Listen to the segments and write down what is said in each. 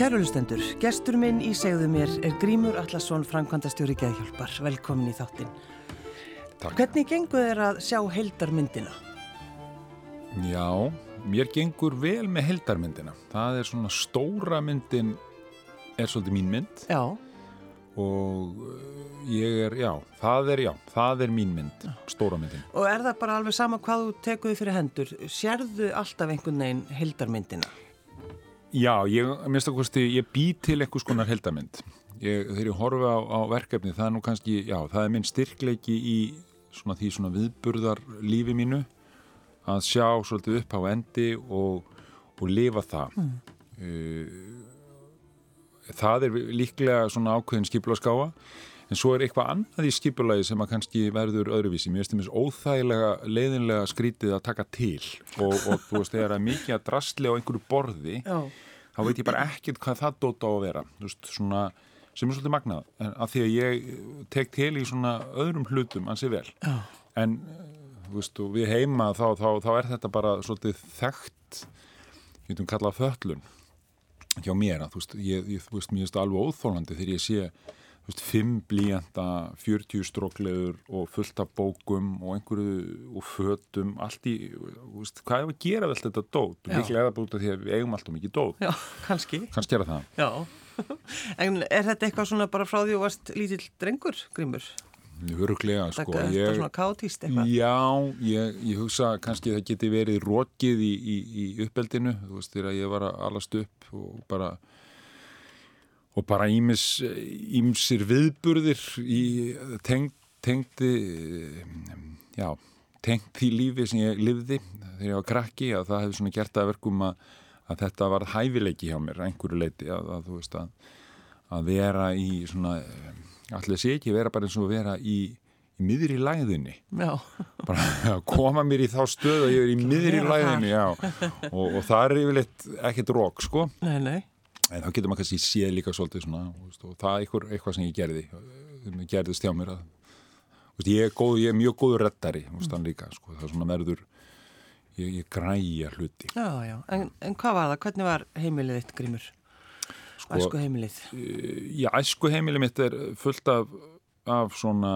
Kærulustendur, gestur minn í segðu mér er Grímur Allarsson, framkvæmdastjóri Geðhjálpar. Velkomin í þáttinn. Takk. Hvernig gengur þér að sjá heldarmyndina? Já, mér gengur vel með heldarmyndina. Það er svona stóra myndin er svolítið mín mynd Já, og uh, ég er, já, það er, já, það er mín mynd, stóra myndin. og er það bara alveg sama hvað þú tekuði fyrir hendur? Sérðu alltaf einhvern veginn heldarmyndina? Já, ég, minnst að kosti, ég bý til einhvers konar heldarmynd. Ég, þegar ég horfi á, á verkefni, það er nú kannski, já, það er minn styrkleiki í svona því svona viðburðar lífi mínu að sjá svolítið upp á endi og, og lifa það. Mm. það er líklega svona ákveðin skipulagskáa en svo er eitthvað annað í skipulagi sem að kannski verður öðruvísi. Mér finnst þess óþægilega, leiðinlega skrítið að taka til. Og, og þú veist, þegar það er mikið að drastli á einhverju borði Já, þá veit ég bara ekkert hvað það dótt á að vera. Þú veist, svona, sem er svolítið magnað. En af því að ég tek til í svona öðrum hlutum ansi vel. Já, en þú veist, og við heima þá, þá, þá er þetta bara svolítið þekkt við getum kallað föllun hjá mér. Að þú veist, ég, ég, þú veist, það veist, fimm blíjanda, 40 strókleður og fullt af bókum og einhverju og fötum allt í, veist, hvað er að gera vel þetta dót líklega er það búin því að við eigum alltaf mikið dót já, kannski. kannski er það Já, en er þetta eitthvað svona bara frá því og varst lítill drengur, Grímur? Öruglega, Sko, þetta Ég, svona kátíst eitthvað? já, ég, ég hugsa kannski það geti verið rókið í, í, í uppeldinu, þú veist, þegar ég var að alast upp og bara og bara ímis, ímsir viðburðir í tengd, tengdi já, tengt því lífi sem ég livði þegar ég var krakki að það hefði svona gert að verkum að, að þetta var hæfileiki hjá mér einhverju leiti að, að þú veist að, að vera í svona allir sé ekki vera bara eins og vera í, í miðri læðinni Já, bara að koma mér í þá stöð að ég er í miðri Vera læðinni já, og, og það er yfirleitt ekkert rók sko. Nei, nei. En þá getur maður kannski séð líka svolítið svona og það er eitthvað, eitthvað sem ég gerði sem gerðist hjá mér að, veist, ég, er góð, ég er mjög góður reddari mm. líka, sko, það er svona verður ég, ég græja hluti Já, já, en, en hvað var það? Hvernig var heimilið þitt, Grímur? Sko- Æsku heimilið? Já, æsku heimili mitt er fullt af, af svona,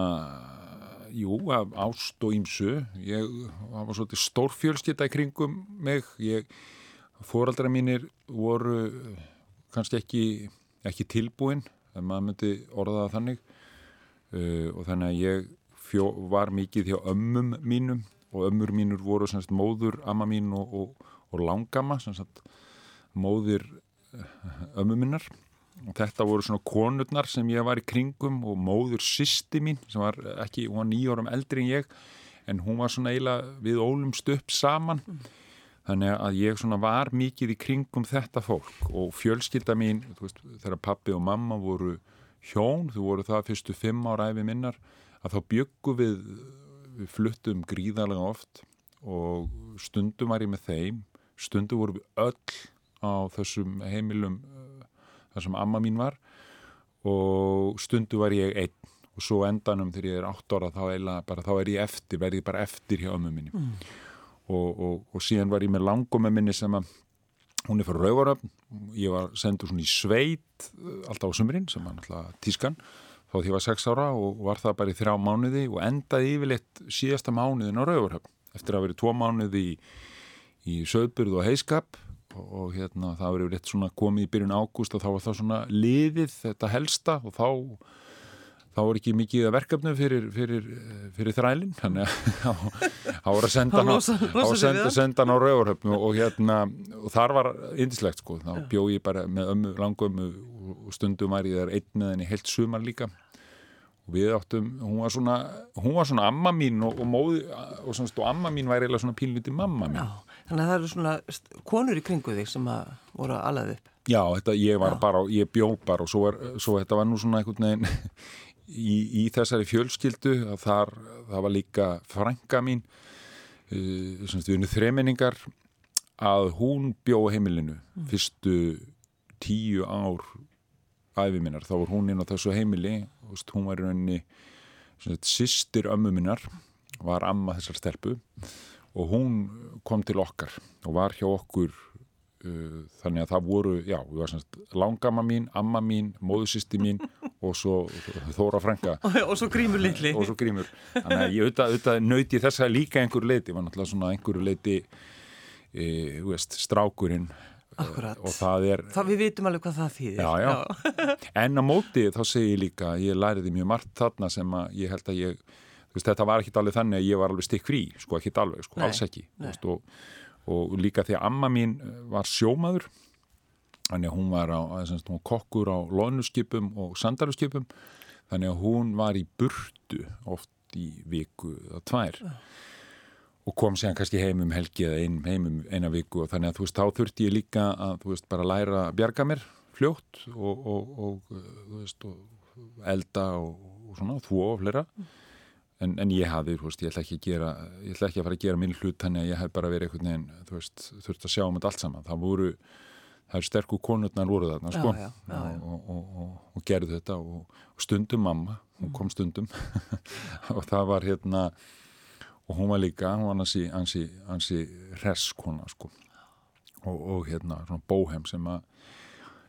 jú, af ást og ímsu. Ég var svolítið stórfjölskylda í kringum mig. Ég, fóraldra mínir voru kannski ekki, ekki tilbúin, ef maður myndi orða það þannig. Uh, og þannig að ég fjó, var mikið hjá ömmum mínum og ömmur mínur voru semst móður amma mín og, og, og langamma, semst móðir ömmu minnar. Og þetta voru svona konurnar sem ég var í kringum og móður sýsti mín sem var ekki, hún var nýjórum eldri en ég en hún var svona eiginlega við ólumst upp saman þannig að ég svona var mikið í kringum þetta fólk og fjölskylda mín veist, þegar pappi og mamma voru hjón, þú voru það fyrstu fimm ára æfi minnar, að þá byggu við við fluttum gríðarlega oft og stundum var ég með þeim, stundum voru við öll á þessum heimilum uh, þar sem amma mín var og stundu var ég einn. Og svo endanum þegar ég er átt ára þá, eiginlega bara, þá er ég eftir, verð ég bara eftir hjá ömmu minni. Mm. Og, og, og síðan var ég með langum með minni sem að hún er fyrir Rauvaröfn ég var sendur svona í sveit uh, alltaf á sumrin sem var náttúrulega tískan þá því ég var sex ára og var það bara í þrjá mánuði og endaði yfirleitt síðasta mánuðin á Rauvaröfn eftir að verið tvo mánuði í, í söðburð og heiskap og, og hérna það verið rétt svona komið í byrjun ágúst og þá var það svona liðið þetta helsta og þá þá var ekki mikið að verkefnu fyrir, fyrir, fyrir þrælinn þannig að þá var að senda hann á, á senda, senda á rauðurhöfnu og hérna og þar var indislegt sko. Þá bjó ég bara með ömmu, langömmu og stundum var ég þar einn með henni heilt sumar líka. Og við áttum, hún var svona hún var svona amma mín og, og móði og, og amma mín var eiginlega svona pínlítið mamma mín. Já, þannig að það eru svona konur í kringu þig sem að voru að alaði upp. Já, þetta, ég var Já. bara, ég bjó bara og svo, var, svo þetta var nú svona einhvern veginn í, í þessari fjölskyldu að þar, það var líka frænka mín uh, sem stuðinu þremenningar að hún bjó heimilinu fyrstu tíu ár æfi minnar, þá var hún inn á þessu heimili og hún var í rauninni systir ömmu minnar var amma þessar stelpu og hún kom til okkar og var hjá okkur þannig að það voru, já, langama mín, amma mín, móðusisti mín og svo Þóra Franka og svo grímur litli. Og svo grímur. Þannig að ég auðvitað, auðvitað nöyti þess að líka einhverju leiti, var náttúrulega svona einhverju leiti e, veist, strákurinn. Akkurat. og það er það, við vitum alveg hvað það þýðir. Já, já. en á móti þá segi ég líka ég læriði mjög margt þarna sem að ég held að ég veist, þetta var ekki alveg þannig að ég var alveg stikk frí sko ekki alveg, sko, Nei, alls ekki veist, og, og líka því að amma mín var sjómaður. Þannig að hún var á, semst, hún kokkur á lonuskipum og sandaruskipum. Þannig að hún var í burtu oft í viku eða tvær. Og kom sér kannski heim um helgi eða ein, heim um eina viku. Og þannig að þú veist, þá þurfti ég líka að þú veist, bara læra að bjarga mér fljótt og, og, og þú veist, og elda og, og svona, þvó og flera en, en ég hafði, þú veist, ég ætla ekki að gera ég ætla ekki að fara að gera minn hlut þannig að ég hef bara verið einhvern veginn, þú veist, þurfti að sjá um þetta allt saman, það voru það er sterkur konurnar voru þarna, sko. Já, já, já. Og, og, og, og gerðu þetta og stundum mamma, hún kom stundum. Og það var hérna og hún var líka, hún var ansi, ansi, ansi reskona sko. Og, og hérna svona bóhem sem að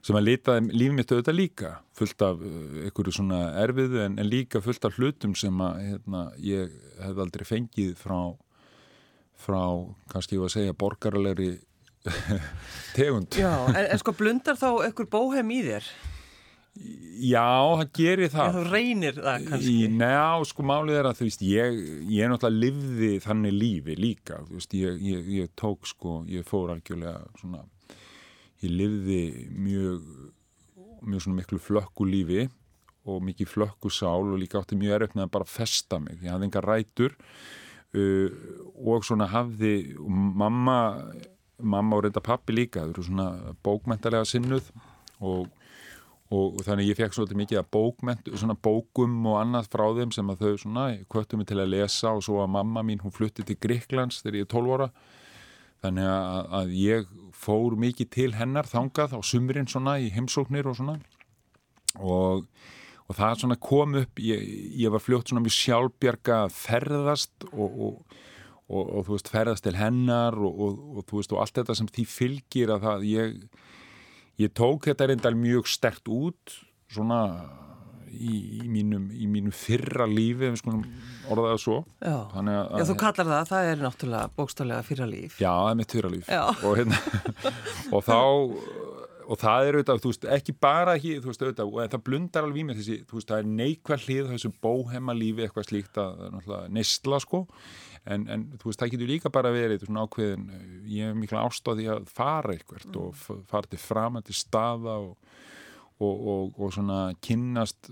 sem að litaði lífið mitt auðvitað líka fullt af uh, einhverju svona erfiðu en, en líka fullt af hlutum sem að hérna, ég hef aldrei fengið frá frá, kannski ég var að segja borgaralegri tegund. Já, en, en sko blundar þá einhver bóhem í þér? Já, það gerir það. Þú reynir það kannski. Í, Ná, sko málið er að þú veist, ég, ég náttúrulega livði þannig lífi líka, þú veist, ég, ég, ég tók sko, ég fór algjörlega svona, ég livði mjög, mjög svona miklu flökku lífi og mikið flökku sál og líka átti mjög með að bara festa mig, ég hafði enga rætur uh, og svona hafði, og mamma, mamma og reynda pappi líka, þau eru svona bókmentalega sinnuð og og þannig ég fekk svolítið mikið að bókment, svona bókum og annað frá þeim sem að þau svona kvöttu mig til að lesa og svo að mamma mín hún flutti til Gríklands þegar ég er 12 ára þannig að, að ég fór mikið til hennar þangað á sumrin svona í heimsóknir og svona. Og, og það svona kom upp ég, ég var fljótt svona mjög sjálfbjarga að ferðast og, og, og þú veist ferðast til hennar og þú veist og allt þetta sem því fylgir að það ég Ég tók þetta reyndar mjög stert út svona í, í, mínum, í mínum fyrra lífi ef við skulum orða það svo. Já, að, Já þú kallar það, það er náttúrulega bókstálega fyrra líf. Já, það er mitt fyrra líf. Og, hérna, og þá og það er auðvitað, þú veist, ekki bara ekki, þú veist, auðvitað, og það blundar alveg í mig þessi, þú veist, það er neikvæð hlið þessu bóhema lífi, eitthvað slíkt að er neistla, sko. En, en þú veist, það getur líka bara verið svona ákveðin, ég hef mikla ástáði að fara eitthvað mm. og fara til framandi staða og, og, og, og svona kynnast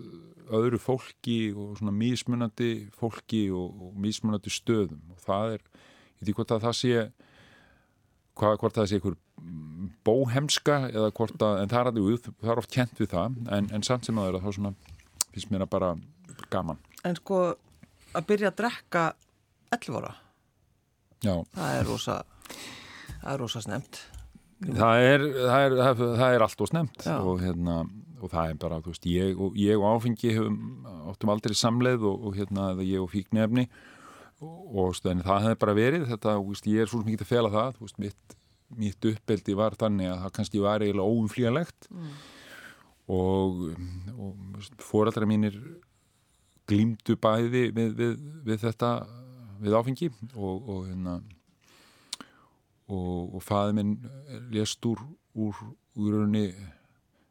öðru fólki og svona mísmunandi fólki og mísmunandi stöðum og það er, ég veit hvort að það sé hvað, hvort það sé einhver bóhemska eða hvort að, en það er, það er oft kent við það, en, en samt sem að það er að þá svona, finnst mér að bara gaman. En sko, að byrja að drekka 11 ára Já. það er rosa það er rosa snemt það er, það er, það er, allt og snemt og, hérna, og það er bara veist, ég, og, ég og áfengi hefum áttum aldrei samleið og, og hérna, ég og fíknefni og það hefði bara verið þetta, veist, ég er svo mikið að fela það veist, mitt, mitt uppeldi var þannig að það kannski var eiginlega óumflíjanlegt mm. og, og fóraldra mínir glýmdu bæði við, við, við þetta við áfengi og og, hérna, og, og faði minn lést úr úr, úr raunni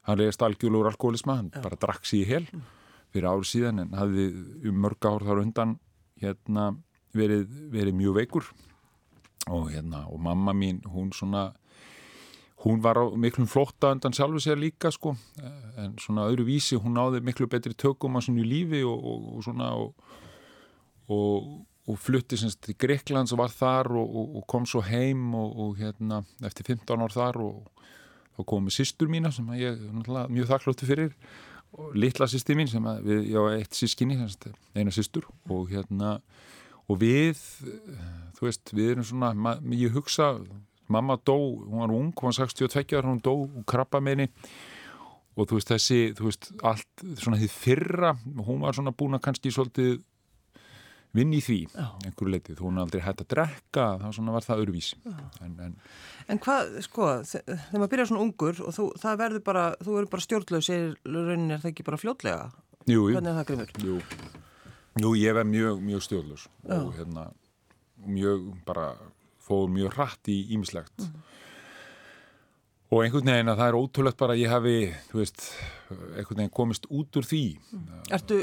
hann lést algjörlur alkoholisma, hann ja. bara drakk sér í hel fyrir árið síðan en hafði um mörg ár þar undan hérna verið, verið mjög veikur og hérna og mamma mín hún svona hún var á miklum flotta undan sjálfu sér líka sko en svona öðru vísi hún náði miklu betri tökum á svona lífi og, og, og svona og, og flutti semst til Greiklands og var þar og kom svo heim og hérna eftir 15 ár þar og þá komið sýstur mína sem ég er mjög þakkláttu fyrir og litla sýstir mín sem að við, ég á eitt sískinni eina sýstur og hérna og við þú veist, við erum svona ég hugsa mamma dó, hún var ung, hún var 62 ára, hún dó og krabba meini og þú veist þessi, þú veist allt svona því fyrra, hún var svona búin að kannski svolítið vinn í því einhverju leitið, þú er aldrei hægt að drekka þá svona var það öruvísi en, en, En hvað, sko, þe- þegar maður byrjar svona ungur og þú, það verður bara, þú verður bara stjórnlaus er það ekki bara fljótlega? jú, jú, jú, jú, ég var mjög, mjög stjórnlaus og hérna mjög bara fóð mjög hratt í ímislegt og einhvern veginn að það er ótrúlegt bara að ég hafi, þú veist einhvern veginn komist út úr því. Ertu,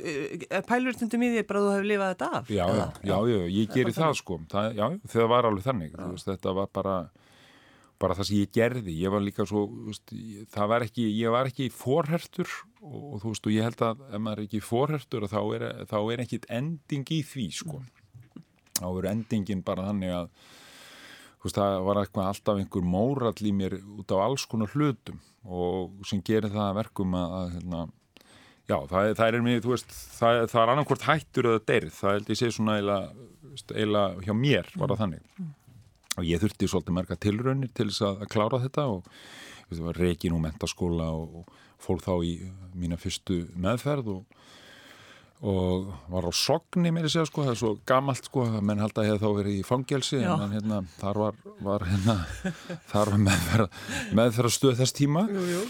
er pælur stundum í því bara að þú hefur lifað þetta af? Já, já, já, já, ég geri það sko. Það, já, það var alveg þannig þú veist, þetta var bara bara það sem ég gerði, ég var líka svo veist, það var ekki, ég var ekki forhertur og, og þú veist, og ég held að ef maður er ekki forhertur þá er, þá er ekkit ending í því sko. Þá er endingin bara þannig að veist, það var eitthvað alltaf einhver mórall í mér út af alls konar hlutum og sem gerir það að verkum að, að hérna, Já, það, það er mér, þú veist, það, það er annarkvort hættur eða deyrð, það held ég sé svona eiginlega hjá mér var það þannig. Og ég þurfti svolítið marga tilraunir til þess að, að klára þetta og veist, það var reikin og mentaskóla og, og fór þá í mína fyrstu meðferð og, og var á sogni mér að segja, sko, það er svo gamalt, sko, að menn held að hefði þá verið í fangelsi, Já. en hérna, þar var, var hérna, þar var meðferð, meðferð stöð þess tíma Jú, jú.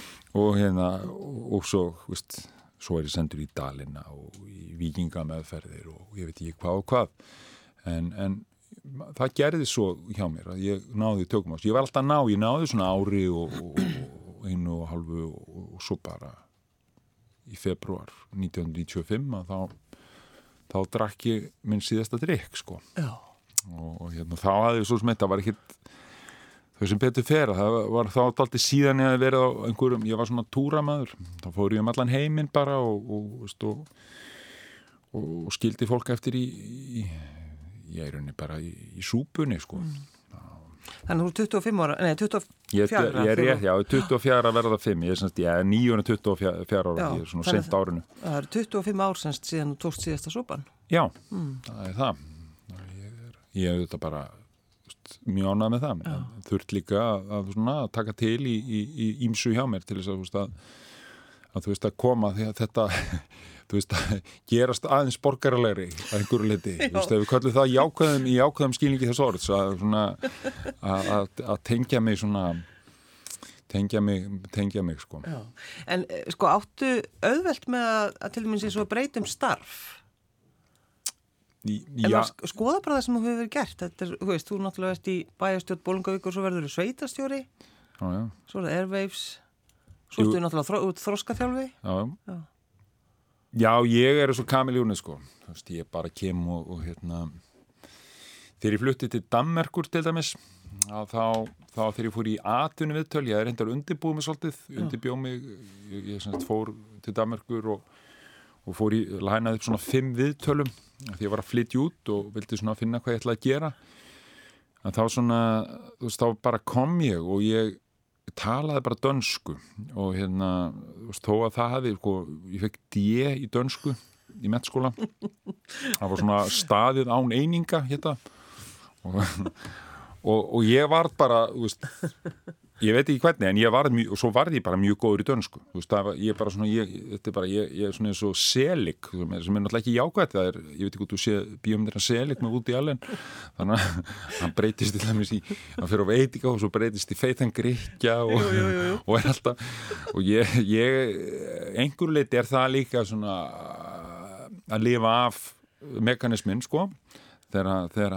og hérna og, svo, veist, svo er ég sendur í Dalina og í vikingameðferðir og ég veit ekki hvað og hvað en, en það gerði svo hjá mér að ég náði tökum á þessu. ég var alltaf að ná, ég náði svona ári og, og, og einu og halvu og, og svo bara í februar 1995 að þá þá drakk ég minn síðasta drikk sko. Já. og, og hérna, þá ég svo sem þetta var ekkit þau sem betur fer það var þá alltaf síðan ég að verið á einhverjum, ég var svona túramæður þá fór ég um allan heiminn bara og, og, veist, og, og, skildi fólk eftir í, í ég er rauninni bara í, í súpunni sko Þannig að þú er 25 ára, nei 24 ég, ég er rétt, já, 24 að verða 5 ég er semst, ég er 9 og 24 ára Já, ég er svona sent árinu Það eru 25 ár semst síðan þú tókst síðasta sopan. Já, það er það. Ég er, ég er auðvitað bara mjög ánað með það. Þurft líka að, að, svona, að taka til í, í, í ímsu hjá mér til þess að, að, að þú veist að koma því að þetta þú veist að gerast aðeins borgaralegri að einhverju liti. Þú veist, ef við köllum það jákvæðum í jákvæðum skilningi þess orðs að, tengja mig svona tengja mig, tengja mig sko. Já. En eh, sko áttu auðvelt með að, að til dæmis eins og breytum starf. En sk- skoða bara það sem þú hefur gert. Þetta er, þú veist, þú náttúrulega ert í bæjastjórn Bólingavík og svo verður þú sveitastjóri, já, já, svo er það Airwaves, svo ertu náttúrulega þró, þróskaþjálfi. já, já. Já. Ég er svo kamiljóni sko, þú veist, ég bara kem og, og hérna, þegar ég flutti til Dammerkur til dæmis, þá, þá þegar ég fór í atvinni viðtöl, ég er reyndar undirbúið mig svolítið, undirbjóð mig, ég, ég semst fór til Dammerkur og, og fór í, lænaði upp svona fimm viðtölum, því ég var að flytja út og vildi svona finna hvað ég ætlaði að gera, en þá svona, þú veist, þá bara kom ég og ég talaði bara dönsku og hérna, þó að það hefði, sko, ég fekk D í dönsku í mettskóla það var svona staðið án eininga hérna. Og, og, og ég var bara, veist ég veit ekki hvernig, en ég var mjög, og svo varði ég bara mjög góður í dönsku, þú veist, var, ég er bara svona, ég, þetta er bara, ég, ég er svona eins og selik, sem er, náttúrulega ekki jákvæmt, það er, ég veit ekki hvort þú sé bíómyndir að selik með út í allen, þannig að hann breytist til dæmis í, hann fyrir á veitinga og svo breytist í feitan gríkja og, og er alltaf, og ég, ég, einhverju leiti er það líka svona að lifa af mekanismin, sko, þegar, þegar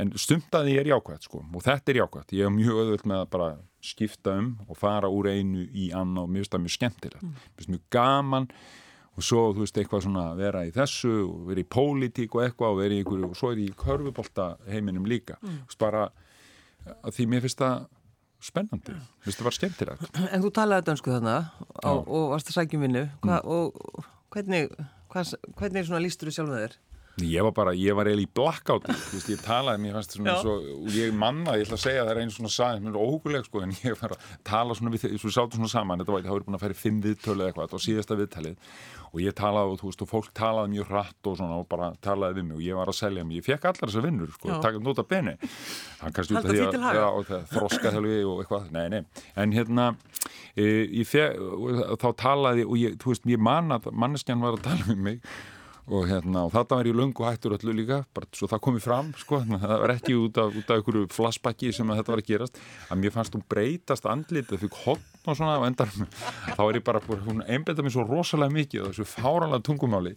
en stumtaði er jákvæmt sko. Og þetta er jákvæmt, ég er mjög öðvöld með að bara skipta um og fara úr einu í annan og mér finnst það mjög skemmtilegt. Mér finnst mjög gaman og svo þú veist eitthvað svona vera í þessu og vera í pólitík og eitthvað og vera í einhverju og svo er ég í körfubólta heiminum líka. Mm. bara að því mér finnst það spennandi, mér finnst það bara skemmtilegt. En þú talaði dönsku þarna Já. og varst að sækja um vinnu. Hva, og og hvernig, hvað, hvernig svona lístur þú sjálf með þér? Ég var bara, ég var eiginlega í blackout þú veist, ég talaði, mér fannst svona svo, og ég manna, ég ætla að segja það er einu svona saði, mér er óhuguleg sko, en ég var að tala svona við, svo sátum svona saman þetta var, það voru búin að færi fimm viðtölu eða eitthvað var síðasta viðtalið og ég talaði og þú veist, og fólk talaði mjög hratt og svona og bara talaði við mig og ég var að selja mig, ég fekk allar þessar vinnur, sko, Já. taka nota beni hann kannski út af því að, það þroska og eitthvað, nei, nei, en hérna e, ég fekk, þá talaði og ég, þú veist, ég man að manneskjan var að tala við mig og hérna, og þetta var ég löngu hættur öllu líka, bara svo það komið fram sko, það var ekki út af, af einhverju flassbakki sem þetta var að gerast. Að mér fannst hún breytast andlit það fikk hotn og svona og endar þá er ég bara, hún einbeta mér svo rosalega mikið og þessu fáranlega tungumáli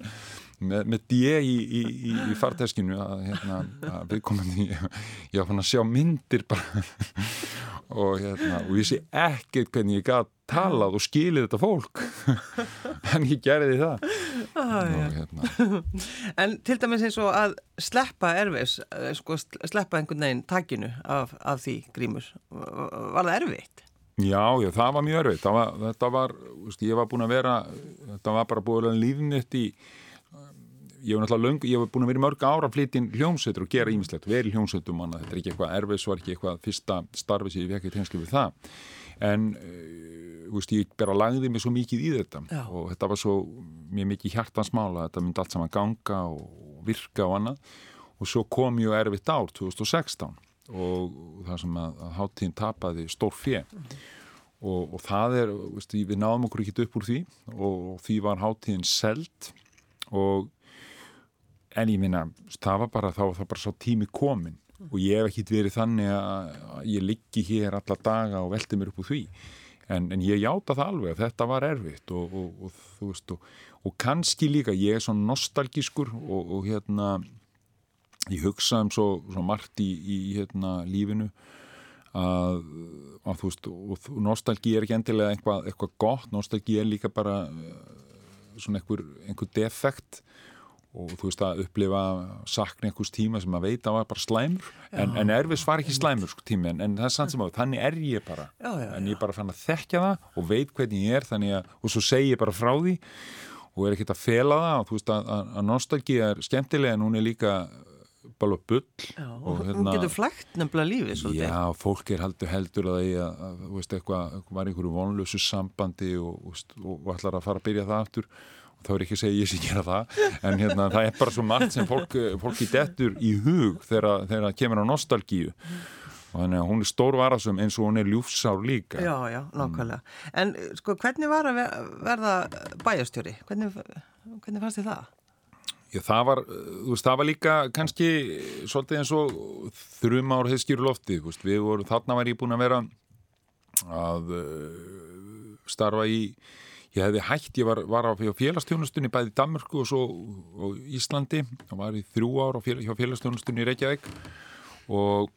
með, með D í, í, í, í farteskinu að, hérna, að við komum í ég var fann að sjá myndir bara. Og hérna, og ég sé ekkert hvernig ég gæti talað og skilið þetta fólk. En ég gerði það. Ah, og, hérna. En til dæmis eins og að sleppa erfis eh, sko, sleppa einhvern veginn takinu af, af því grímur var það erfitt? Já, já, það var mjög erfitt. Var, þetta var, veist, ég var búin að vera þetta var bara búin að lífnitt í ég hef náttúrulega löng, ég hef búin að vera í mörg ára að flytja inn hljómsveitur og gera ímislegt veri hljómsveitum manna, þetta er ekki eitthvað erfis og ekki eitthvað fyrsta starfi sem ég vekki tengskli við það. En uh, veist, ég bara lagði mig svo mikið í þetta Já. og þetta var svo mjög mikið hjartansmála þetta myndi allt saman ganga og virka og annað. Og svo kom ég erfitt ár 2016 og það sem að, að háttíðin tapaði stór fjö og, og það er, veist, við náðum okkur ekki upp úr því og, því var háttíðin seld og en ég minna, það var bara þá var það bara svo tími komin og ég hef ekkit verið þannig að ég liggi hér alla daga og velti mér upp úr því. En, en ég játa það alveg að þetta var erfitt og, og, og þú veist og kannski líka, ég er svona nostalgískur og hérna ég hugsa um svo, svo margt í, í hérna lífinu að, að þú veist og nostalgí er ekki endilega eitthvað, eitthvað gott, nostalgí er líka bara svona einhver, einhver defekt. Og þú veist að upplifa sakna einhvers tíma sem að veita var bara slæmur. En, en erfis var ekki slæmur sko, tími en, en það er sann sem að þannig er ég bara. Já, já, já. en ég bara fann að þekkja það og veit hvernig ég er að, og svo segi ég bara frá því og er ekkert að fela það. Og þú veist að, að, að nostalgía er skemmtilega en hún er líka bara bull og hérna, hún getur flægt nefnilega lífið svolítið. Já, fólk er heldur heldur að það var einhverju vonlösu sambandi og, og, og ætlar að fara að byrja það aftur þá er ekki að segja ég sé gera það en hérna, það er bara svo margt sem fólk, fólki dettur í hug þegar það kemur á nostalgíu og þannig að hún er stórvarasum eins og hún er ljúfsár líka Já, já, nákvæmlega. En sko, hvernig var að verða bæjastjóri? Hvernig, hvernig fannst þið það? Já, það var, þú veist, það var líka kannski svolítið eins og þrjum ár heiskýru lofti, þú veist, við vorum þarna var ég búin að vera að uh, starfa í ég hefði hægt, ég var, var á félagstjónustunni bæði Danmörku og svo og Íslandi og var í þrjú ár fél, félagstjónustunni í Reykjavík og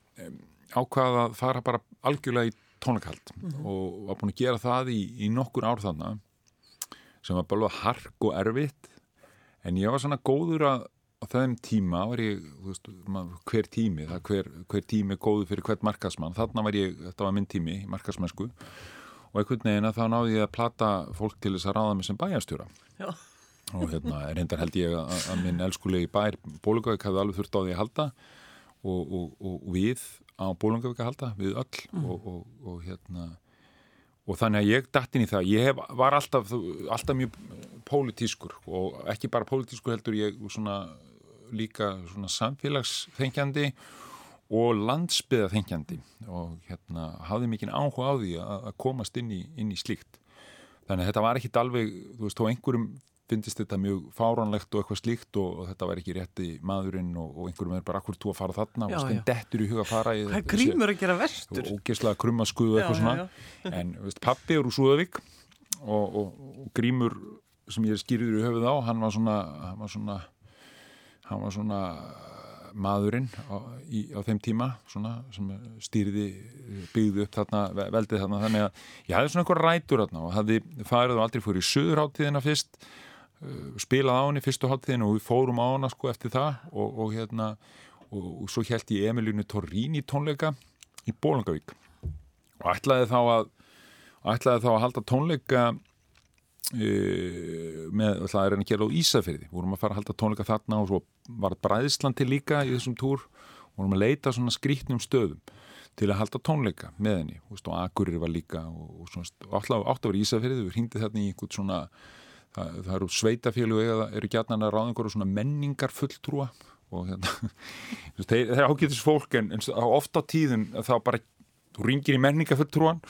ákvaða að fara bara algjörlega í tónleikald mm -hmm. og var búin að gera það í, í nokkur ár þannig sem var bara hark og erfitt en ég var svona góður að á þeim tíma var ég veist, hver tími, hver, hver tími góður fyrir hvert markasmann, þarna var ég þetta var minn tími í markasmennsku og einhvern veginn að þá náði ég að plata fólk til þess að ráða mig sem bæjarstjóra. Og hérna reyndar held ég að, að minn elskulegi bær Bólungavík hafði alveg þurft á því að halda. Og, og, og við á Bólungavík að halda, við öll. Mm. og, og hérna og þannig að ég dætt inn í það. Ég hef, var alltaf, alltaf mjög pólitískur og ekki bara pólitískur heldur ég svona líka svona samfélagsþengjandi og landsbyða þengjandi og hérna hafði mikinn áhuga á því að, komast inn í, inn í slíkt. Þannig að þetta var ekkit alveg þú veist, þó einhverjum finnist þetta mjög fáránlegt og eitthvað slíkt og, og þetta var ekki rétti maðurinn og, og einhverjum er bara akkur tú að fara þarna? já, og stend dettur í huga að fara Það er grímur að gera verstur og ógeðslega krumma skuðu eitthvað svona. já, já. en veist, pappi er úr Súðavík og, og grímur sem ég er skýrður í höfuð á hann var svona hann var svona, hann var svona maðurinn á, í, á þeim tíma svona, sem stýriði byggði upp þarna, veldið þarna. Þannig að ég hafði svona einhver rætur þarna og hafði farið og aldrei fór í söðurháttíðina fyrst uh, spilað á henni fyrstu háttíðina og við fórum á hana sko eftir það og, og hérna og, og svo held ég Emilínu Torrini tónleika í Bólangavík og ætlaði þá að ætlaði þá að halda tónleika Uh, með það er henni að gera á Ísafyrði vorum að fara að halda tónleika þarna og svo var Bræðisland til líka í þessum túr. Vorum að leita svona skrítnum stöðum til að halda tónleika með henni. Og Akurir var líka og, og alltaf átt að vera Ísafyrði, við hringdi þarna í einhvern svona það, það eru sveitafélag eða eru gætnan að ráða einhverju svona menningar fulltrúa og hérna þeir, ágætis fólk en, en ofta á tíðun þá bara, þú ringir í menningar fulltrúan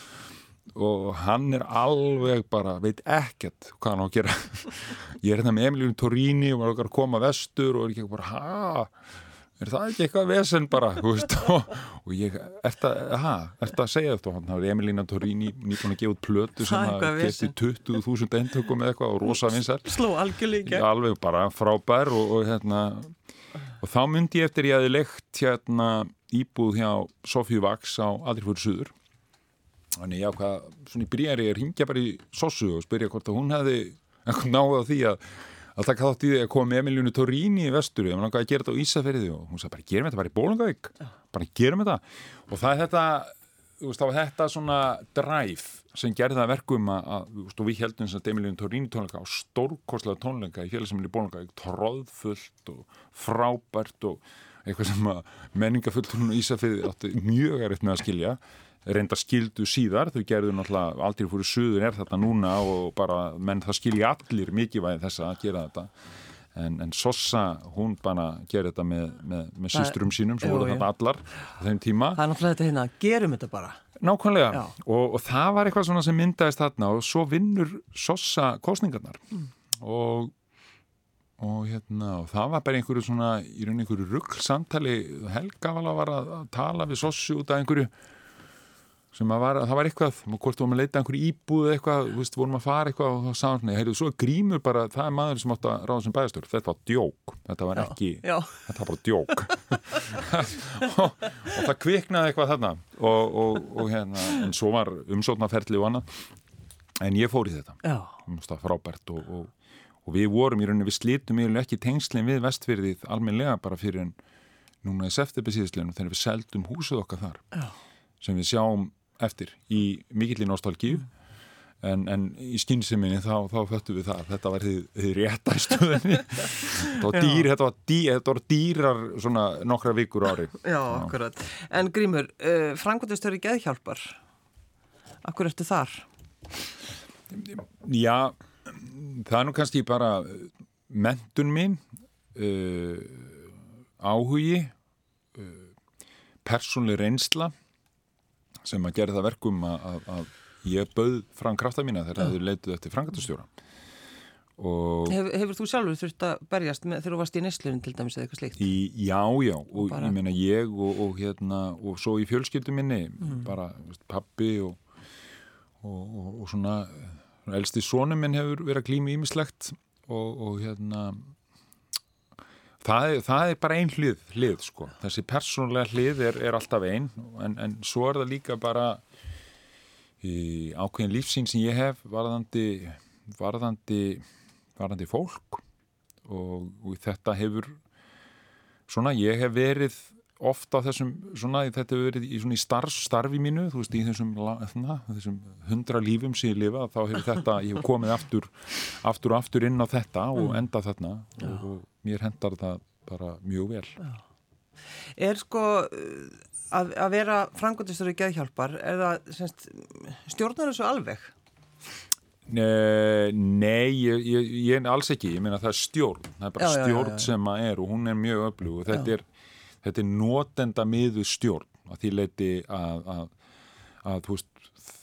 og hann er alveg bara, veit ekkert hvað hann á að gera. Ég er hérna með Emilínu Torini og var okkar að koma vestur og er ekki bara, hæ er það ekki eitthvað vesen bara? Veist, og, og ég, er það að segja þetta, hann hafði Emilína Torini nýbúin að gefa út plötu sem að geti 20.000 eintökum eða eitthvað og rosa vinsar alveg bara frábær og, og hérna og þá myndi ég eftir ég aði lekt hérna íbúð hjá Sofíu Vaks á Adrifur Suður þannig ég ákvað, svona í bríðari ég ringja bara í Sossu og spyrja hvort að hún hefði náða því að að taka þátt í því að koma með Emilíunu Torini í vesturu, ég var náttúrulega að gera þetta á Ísafjörði og hún sagði bara gerum þetta bara í Bólungavík bara gerum þetta. Og það er þetta, þú veist, þá er þetta svona dræf sem gerði það verkum að, að veist, við heldum þess að Emilíunu Torini tónleika á stórkoslega tónleika í félagsefnir í Bólungavík, tróðfullt og frábært og eitthvað sem að menningafulltunum í Ísafjörði átti mjög erriðt með að skilja reynda skildu síðar, þau gerðu náttúrulega aldrei fóru suður er þetta núna og bara menn það skilji allir mikið væði þess að gera þetta. En, en Sossa, hún bara gerði þetta með, með, með sístrum sínum svo voru þetta allar á þeim tíma. Það er náttúrulega þetta hérna, gerum þetta bara. Nákvæmlega, og, og það var eitthvað svona sem myndaðist þarna og svo vinnur Sossa kostningarnar mm. og og hérna, og það var bara einhverju svona, í raun einhverju ruggl samtali. Helga var að tala við Sossu út af einhverju sem að var, það var eitthvað, hvort vorum að leita einhverju íbúð eitthvað, veist, vorum að fara eitthvað og þá sá hann, heyrðu, svo grímur bara það er maður sem átt að ráða sem bæðastur, þetta var djók. Þetta var ekki, já. þetta var bara djók. Og, og það kviknaði eitthvað þarna. Og, og, og hérna, en svo var umsóknarferðli og annað, en ég fór í þetta. Það var frábært og við vorum í rauninni, við slítum í rauninni ekki tengslinn við vestfyrðið almenlega bara fyrir núna í septembersíðisleginum þegar við seldum húsuð okkar þar. Já. sem við sjáum eftir í mikillin nostálgíu. En, en í skynsiminni þá, þá föttum við það. Þetta var þið rétta í stöðinni þetta var dýr, þetta var, dýr, þetta var dýrar svona nokkra vikur ári. Já, akkurat. En Grímur uh, frangundastöru geðhjálpar Akkur eftir þar? Já það er nú kannski bara mentun mín uh, áhugi uh, persónlega reynsla sem að gera það verkum að, að, ég bauð fram krafta mína þegar það leituð eftir frangatastjóra Hef, Hefur þú sjálfur þurft að berjast með, þegar þú varst í Nestlun til dæmis eða eitthvað slikt? Í, já, já, og, og bara... ég meina ég og, og hérna, og svo í fjölskyldu minni mm. bara veist, pappi og, og svona elsti sónum minn hefur verið að glými ímislegt og hérna Það það er bara einn hlið, hlið sko. þessi persónulega hlið er, er alltaf einn en, en svo er það líka bara í ákveðin lífsín sem ég hef varðandi varðandi, varðandi fólk og, og þetta hefur svona ég hef verið ofta þessum svona þetta hefur verið í svona í starf, starfi mínu þú veist í þessum, þarna, þessum hundra lífum sem ég lifa þá hefur þetta ég hef komið aftur aftur og aftur inn á þetta og mm. enda þarna og, og mér hendar það bara mjög vel Já. Er sko að, að vera frangundistur í geðhjálpar er það semst, stjórnar þessu alveg? Nei, ég, ég, ég alls ekki, ég meina það er stjórn það er bara já, stjórn já, sem að er og hún er mjög öflug og þetta er, þetta er notenda miðu stjórn að því leiti að, að, að veist,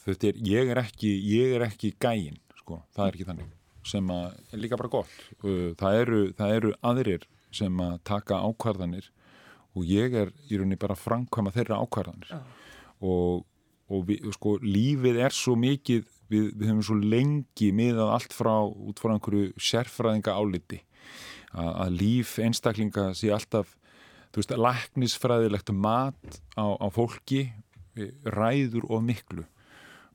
þetta er ég er ekki, ég er ekki gæin sko, það er ekki þannig. Sem er líka bara gott. Uh, það eru, það eru aðrir sem að taka ákvarðanir og ég er í rauninni bara að framkvæma þeirra ákvarðanir. Oh. og, og við, sko, lífið er svo mikið við, við höfum svo lengi miðað allt frá út frá einhverju sérfræðinga áliti að, að líf einstaklinga sé alltaf þú veist, læknisfræðilegt mat á, á fólki ræður og miklu.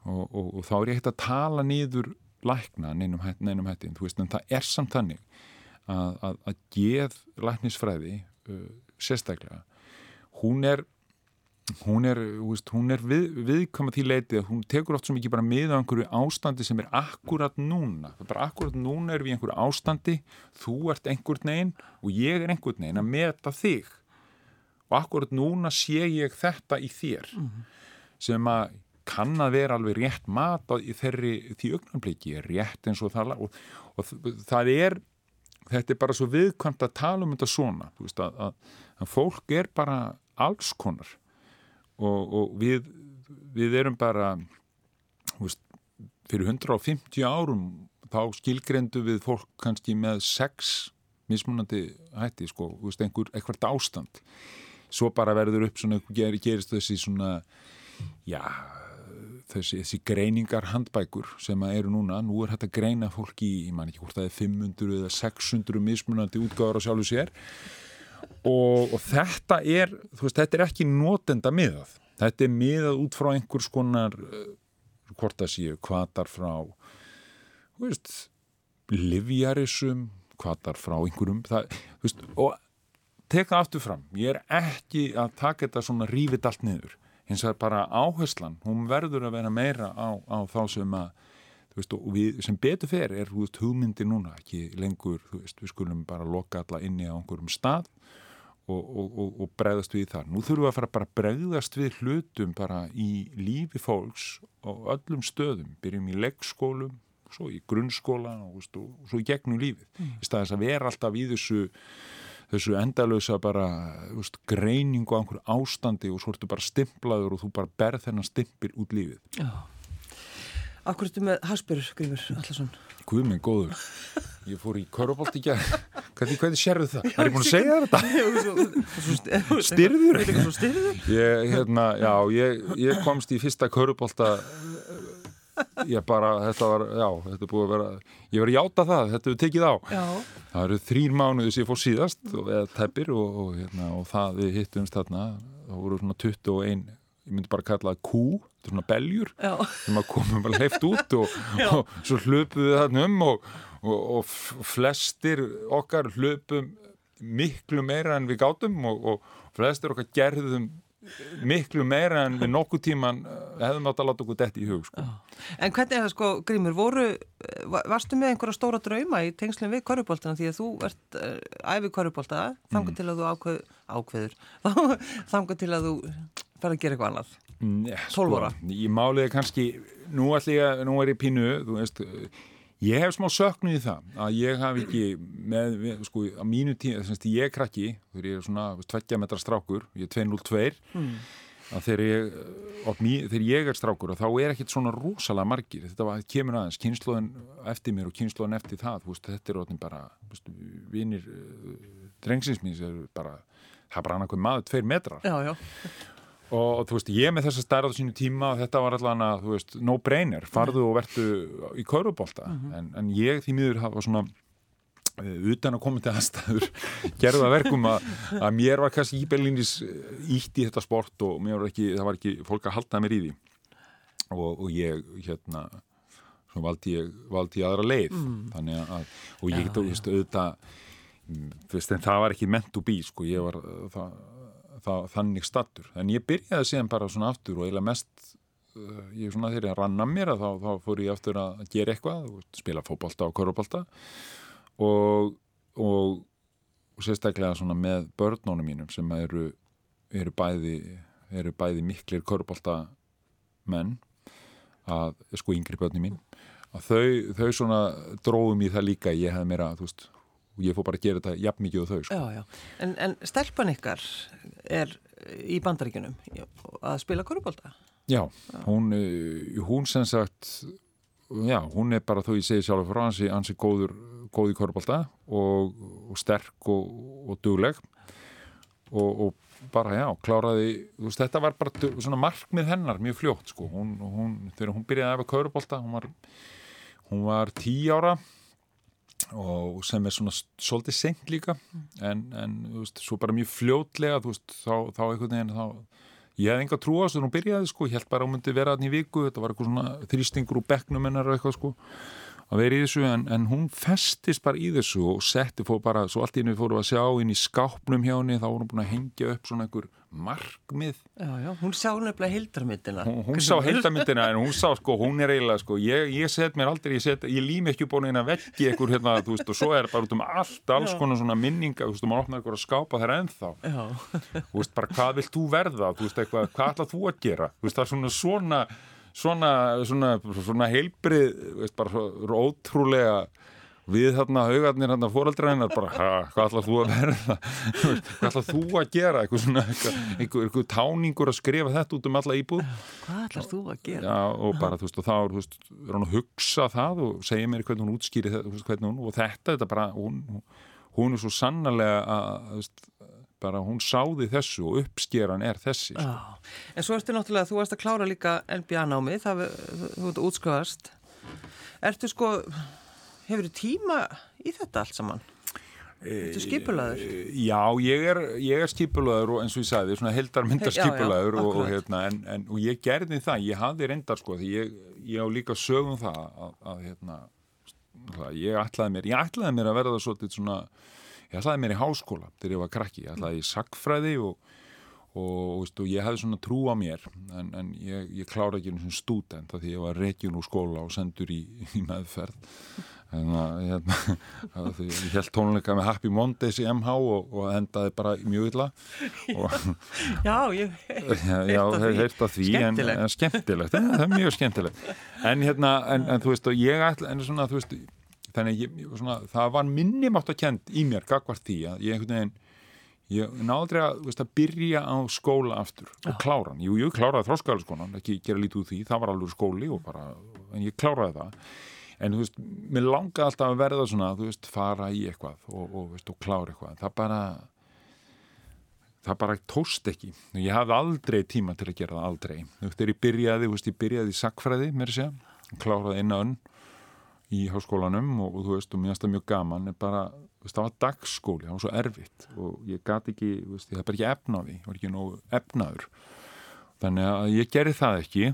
Og, og, og þá er ég hægt að tala nýður lækna neinum neinum hættin, þú veist, en það er samt þannig að, að, að geð læknisfræði uh, sérstaklega, hún er hún er, veist, hún er við, viðkama því leiti að hún tekur oft svo mikið bara með á einhverju ástandi sem er akkurat núna, bara akkurat núna er við einhverju ástandi, þú ert einhvern neginn og ég er einhvern neginn að meta þig og akkurat núna sé ég þetta í þér mm -hmm. sem að kann að vera alveg rétt mat á þeirri því augnanbliki er rétt eins og það og, og það er þetta er bara svo viðkvæmt að tala um þetta svona veist, að, að, að fólk er bara alls konar og, og við, við erum bara veist, fyrir 150 árum þá skilgrendu við fólk kannski með sex mismunandi hætti sko, veist, einhver, eitthvað ástand svo bara verður upp svona, ger, gerist þessi svona já, þessi, þessi greiningar handbækur sem eru núna, nú er þetta greina fólki ég man ekki hvort það er 500 eða 600 mismunandi útgáður á sjálfu sér. Og, og þetta er, þú veist, þetta er ekki notenda miðað, þetta er miðað út frá einhvers konar uh, hvort það séu, hvaðar frá þú veist livjarisum, hvaðar frá einhverjum, það, veist, og teka aftur fram, ég er ekki að taka þetta svona rífið allt niður hins vegar bara áherslan, hún verður að vera meira á, á þá sem að veist, við, sem betur fer er veist, hugmyndi núna, ekki lengur veist, við skulum bara loka alla inni á einhverjum stað og, og, og, og bregðast við þar. Nú þurfum við að fara bara að bregðast við hlutum bara í lífi fólks og öllum stöðum, byrjum í leggskólum svo í grunnskóla og svo í gegnum lífið, mm. í staðis að vera alltaf í þessu þessu endalösa bara veist, greiningu á einhverju ástandi og svo ertu bara stimplaður og þú bara berð þennan stimpir út lífið Já Akkur ertu með Hasbjörg Grífur Allarsson? Guð minn góður Ég fór í Körubolt í gerð Hvernig, hvernig sérðu það? Er ég búin að segja þetta? Styrður? Ég, hérna, já, ég, ég komst í fyrsta Körubolta ég bara, þetta var, já, þetta er búið að vera ég var að játa það, þetta hefur tekið á. Já. það eru þrýr mánuði sem ég fór síðast eða teppir og, og, hérna, og það við hittumst þarna það voru svona 21, ég myndi bara kalla það kú, þetta er svona beljur sem að komum bara heift út og, og svo hlöpuðu við þarna um og flestir okkar hlöpum miklu meira en við gátum og flestir okkar gerðum miklu meira en við nokkuð tíman eh, hefðum átt að láta okkur detti í hug sko. En hvernig er það sko, Grímur, voru eh, varstu með einhverja stóra drauma í tengslum við korrupoltana því að þú ert uh, æfið korrupolta, þangar mm. til að þú ákveð, ákveður, þangar til að þú fara að gera eitthvað annað 12 ára. Sko, ég máliði kannski nú, ég, nú er ég pínu, þú veist Ég hef smá söknuð í það að ég haf ekki með, sko, á mínu tíma, þess að ég er krakki, þegar ég er svona 20 metra strákur, ég er 202, mm. að þegar ég, mí, þegar ég er strákur þá er ekkert svona rosalega margir, þetta var, kemur aðeins, kynnslóðin eftir mér og kynnslóðin eftir það, veist, þetta er óttin bara, vinir, uh, drengsinsmins er bara, það er bara annað maður, tveir metrar. Já, já og, og þú veist, ég með þessa stærð á sínu tíma og þetta var allan að, þú veist, no brainer farðu og verðu í kaurubólta mm -hmm. en, en ég því miður hafa svona uh, utan að koma til aðstæður gerða verkum að, að mér var kannski íbellinis ítt í þetta sport og mér var ekki, það var ekki fólk að halda mér í því. Og, og ég, hérna svo valdi ég, valdi ég aðra leið. Mm. þannig að, og ég, þú veist, auðvitað þú veist, en það var ekki meant to be, sko, ég var það það, þannig stattur. En ég byrjaði síðan bara svona aftur og eiginlega mest uh, ég svona þegar ég rann að mér að þá, þá fór ég aftur að gera eitthvað spila fókbalta og korfbalta og, og, og sérstaklega svona með börnónum mínum sem eru, eru bæði eru bæði miklir korfbalta menn að sko yngri börni mín að þau, þau svona dróðum í það líka ég hef meira, þú veist og ég fór bara að gera þetta jafn mikið á þau sko. já, já. En, en stelpan ykkar er í bandaríkunum að spila korfbólta? Já, hún, eh, hún sem sagt já, hún er bara þó ég segi sjálf frá hansi, hansi góður, góð í korfbólta og, og sterk og, og dugleg. Og, og bara já, kláraði veist, þetta var bara svona markmið hennar mjög fljótt sko, hún, hún, þegar hún byrjaði að efa korfbólta, hún var hún var tí ára og sem er svona svolítið senkt líka. En, en veist, svo bara mjög fljótlega veist, þá, þá einhvern veginn þá, ég hef enga trú á þess að hún byrjaði sko, ég held bara að hún myndi vera aðni í viku þetta var eitthvað svona þrýstingur úr bekknum hennar eitthvað sko að vera í þessu en, en hún festist bara í þessu og setti fór bara, svo allt í henni fóru að sjá inn í skápnum hjá henni þá voru hún búin að hengja upp svona einhver markmið. Já, já, hún sá nefnilega hildarmyndina hún, hún sá hildarmyndina en hún sá sko, hún er eiginlega sko, ég, ég set mér aldrei, ég, set, ég lým ekki búin að vekki einhver hérna, þú veist, og svo er bara út um allt, alls konar svona minninga, þú veist, og maður opnar eitthvað að skápa þeirra ennþá. Þú veist, bara hvað vilt þú verða, þú veist, eitthvað, hvað að svona svona, svona, heilbrið, veist, bara ótrúlega við þarna haugarnir hérna fóraldrænar bara, ha, hvað ætlað þú að verða? Hvað ætlað þú að gera? Eitthvað svona, eitthvað, eitthvað, eitthvað táningur að skrifa þetta út um alla íbúð. Hvað ætlað þú að gera? Já, og bara, þú veist, og þá er, veist, er hún að hugsa það og segja mér hvernig hún útskýri þetta, veist, hvernig hún, og þetta, þetta bara, hún, hún er svo sannarlega að, veist, bara hún sáði þessu og uppskeran er þessi. Sko. En svo ertu náttúrulega, þú varst að klára líka NBA-námi, það, þú ert útskjöðast. Ertu sko, hefur þú tíma í þetta allt saman? Ertu skipulaður? Já, ég er, ég er skipulaður og eins og ég sagði, svona heldarmyndar skipulaður og, og, hérna, en, en, og ég gerði það, ég hafði reyndar sko, því ég, ég á líka sögum það að, að hérna, ég ætlaði mér, ég ætlaði mér að verða svolítið svona, ég ætlaði mér í háskóla þegar ég var krakki, ég ætlaði í sagfræði og og, og ég hefði svona trú á mér en, en ég, ég klára ekki eins og stúdent því ég var regjun úr skóla og sendur í, í meðferð. En það, hérna, ég held tónleika með Happy Mondays í MH og, og endaði bara mjög illa. Já, ég heirt að því. en, en, skemmtilegt. en, það er mjög skemmtilegt. En hérna, en, en þú veist og ég ætla, en svona, þú veist þannig ég, svona, það var minnimátt að kent í mér gagvart því að ég einhvern veginn ég náði að, veist, að byrja á skóla aftur og klára hann, jú, ég kláraði þróskæðarskonan, ekki gera lítið úr því það var alveg skóli og bara en ég kláraði það, en þú veist mér langaði alltaf að verða svona, þú veist fara í eitthvað og, og, veist, og klára eitthvað. Það bara það bara tóst ekki. Ég hafði aldrei tíma til að gera það, aldrei. Þú veist, þegar ég byrjaði, þú veist, ég byrjaði í sakfræði mér sé, kláraði eina önn í háskólanum og, og þú veist, og mér finnst það mjög gaman, en bara veist, það var dagskóli, það var svo erfitt og ég gæti ekki, veist, það er bara ekki efnaði það var ekki nógu efnaður. Þannig að ég gerði það ekki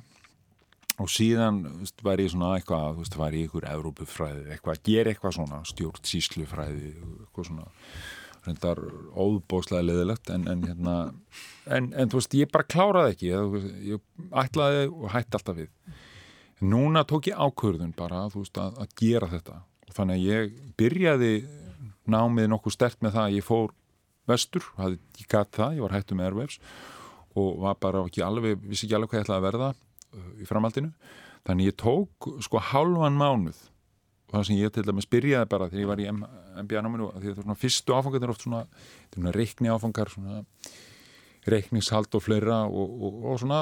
og síðan veist, var ég svona eitthvað, þú veist, var ég ykkur Evrópufræði, eitthvað, gera eitthvað svona stjórn síslufræði, eitthvað svona reyndar óbóslega leðilegt en, en hérna en, en þú veist, ég bara kláraði ekki ég, ég ætlaði og hætti alltaf við núna tók ég ákvörðun bara, veist, að, að gera þetta. Og þannig að ég byrjaði námið nokkuð stert með það að ég fór vestur, hafði, ég gæti það, ég var hættu með ervefs og var bara ekki alveg, vissi ekki alveg hvað ég ætlaði að verða uh, í framhaldinu. Þannig ég tók sko halvan mánuð. Og það sem ég til dæmis byrjaði bara þegar ég var í MBA-náminu því að það er svona fyrstu áfangar er oft svona, svona reikni áfangar svona reikningshald og fleira og, og, og svona,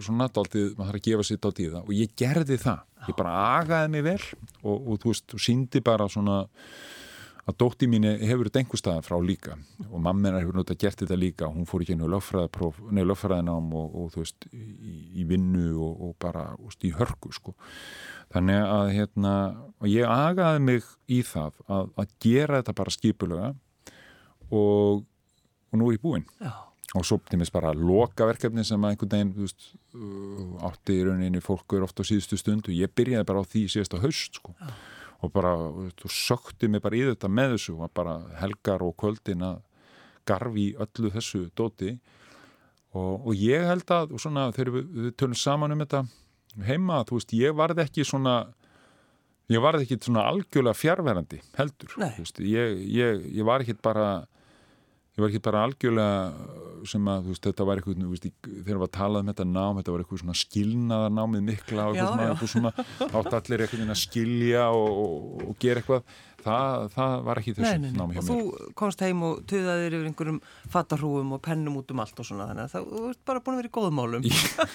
svona daldið, maður þarf að gefa sér daldið það. Og ég gerði það, ég bara agaði mig vel og, og þú veist, síndi bara svona að dótti mín hefur þetta einhver staðan frá líka. Og mammenar hefur náttúrulega gert þetta líka. Hún fór ekki á löffræðinám og, og þú veist í, í vinnu og, og bara veist, í hörku sko. þannig að hérna, ég agaði mig í það að, að gera þetta bara skipulega og, og nú er ég búinn. Já. Og svo til mis bara lokaverkefni sem að einhvern veginn veist, uh, átti í rauninni fólk er ofta á síðustu stund og ég byrjaði bara á því síðast á haust sko. Já. Og bara, sökti mig bara í þetta með þessu. Og bara helgar og kvöldin að garfi öllu þessu dóti. Og, og ég held að svona, þegar við, við tölum saman um þetta heima, þú veist, ég varði ekki svona ég varði ekki svona algjörlega fjárverandi heldur, þú veist, ég, ég, ég var ekki bara ég var ekki bara algjörlega sem að veist, þetta var eitthvað, veist, þegar við talaðum um þetta nám, þetta var eitthvað svona skilnaðar námið mikla og eitthvað svona, svona átt allir eitthvað að skilja og, og, og gera eitthvað það, það var ekki þessu nei, nei, námi hjá mér. Og þú komst heim og töðaðir yfir einhverjum fattarhúum og pennum út um allt og svona þannig að það er bara búin að vera í góðmálum.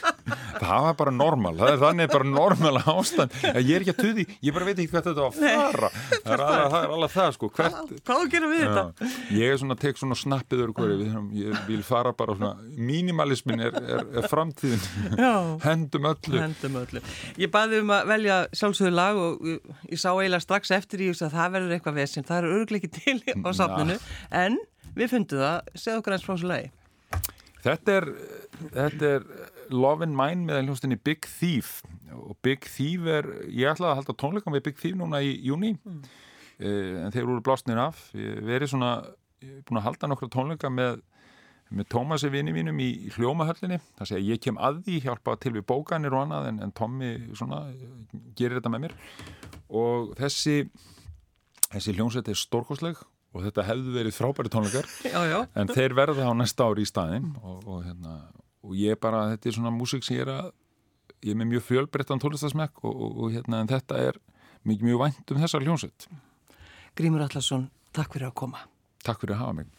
það var bara normal, það er þannig bara normal ástand. Ég er ekki að töði, ég bara veit ekki hvað þetta var að fara. Nei, það, er alveg, það er alveg það sko. Hvert, hvað að gera við ja, þetta? Ég er svona, tek svona snappiður hverju, ég vil fara bara svona, mínimalismin er, er, er framtíðin, hendum öllu. Hendum öllu. Ég baði um að velja sjálfsögðu lag og ég sá eiginlega strax eftir í þess að það verður eitthvað vesinn, það eru örgleiki til á safninu, en við fundum það, segð okkar eins frá þessu lagi. Þetta er þetta er Love and Mine með hljóstinni Big Thief. Og Big Thief er, ég ætlaði að halda tónleika með Big Thief núna í júni mm. eh, en þeir eru blásnir af. Við erum svona, búin að halda nokkra tónleika með með Tómasi vini mínum í hljómahöllinni. Það sé að ég kem að því, hjálpa til við bókanir og annað en, en Tómi svona gerir þetta með mér. Og þessi þessi hljómsveit er stórkosleg og þetta hefðu verið frábæri tónleikar já, já. en þeir verða á næsta ári í staðin og, og, hérna, og ég bara, þetta er svona músik sem ég er að ég er með mjög fjölbreyttan tónlistasmekk og, og hérna, en þetta er mikið mjög vænt um þessar hljómsveit Grímur Allarsson, takk fyrir að koma. Takk fyrir að hafa mig.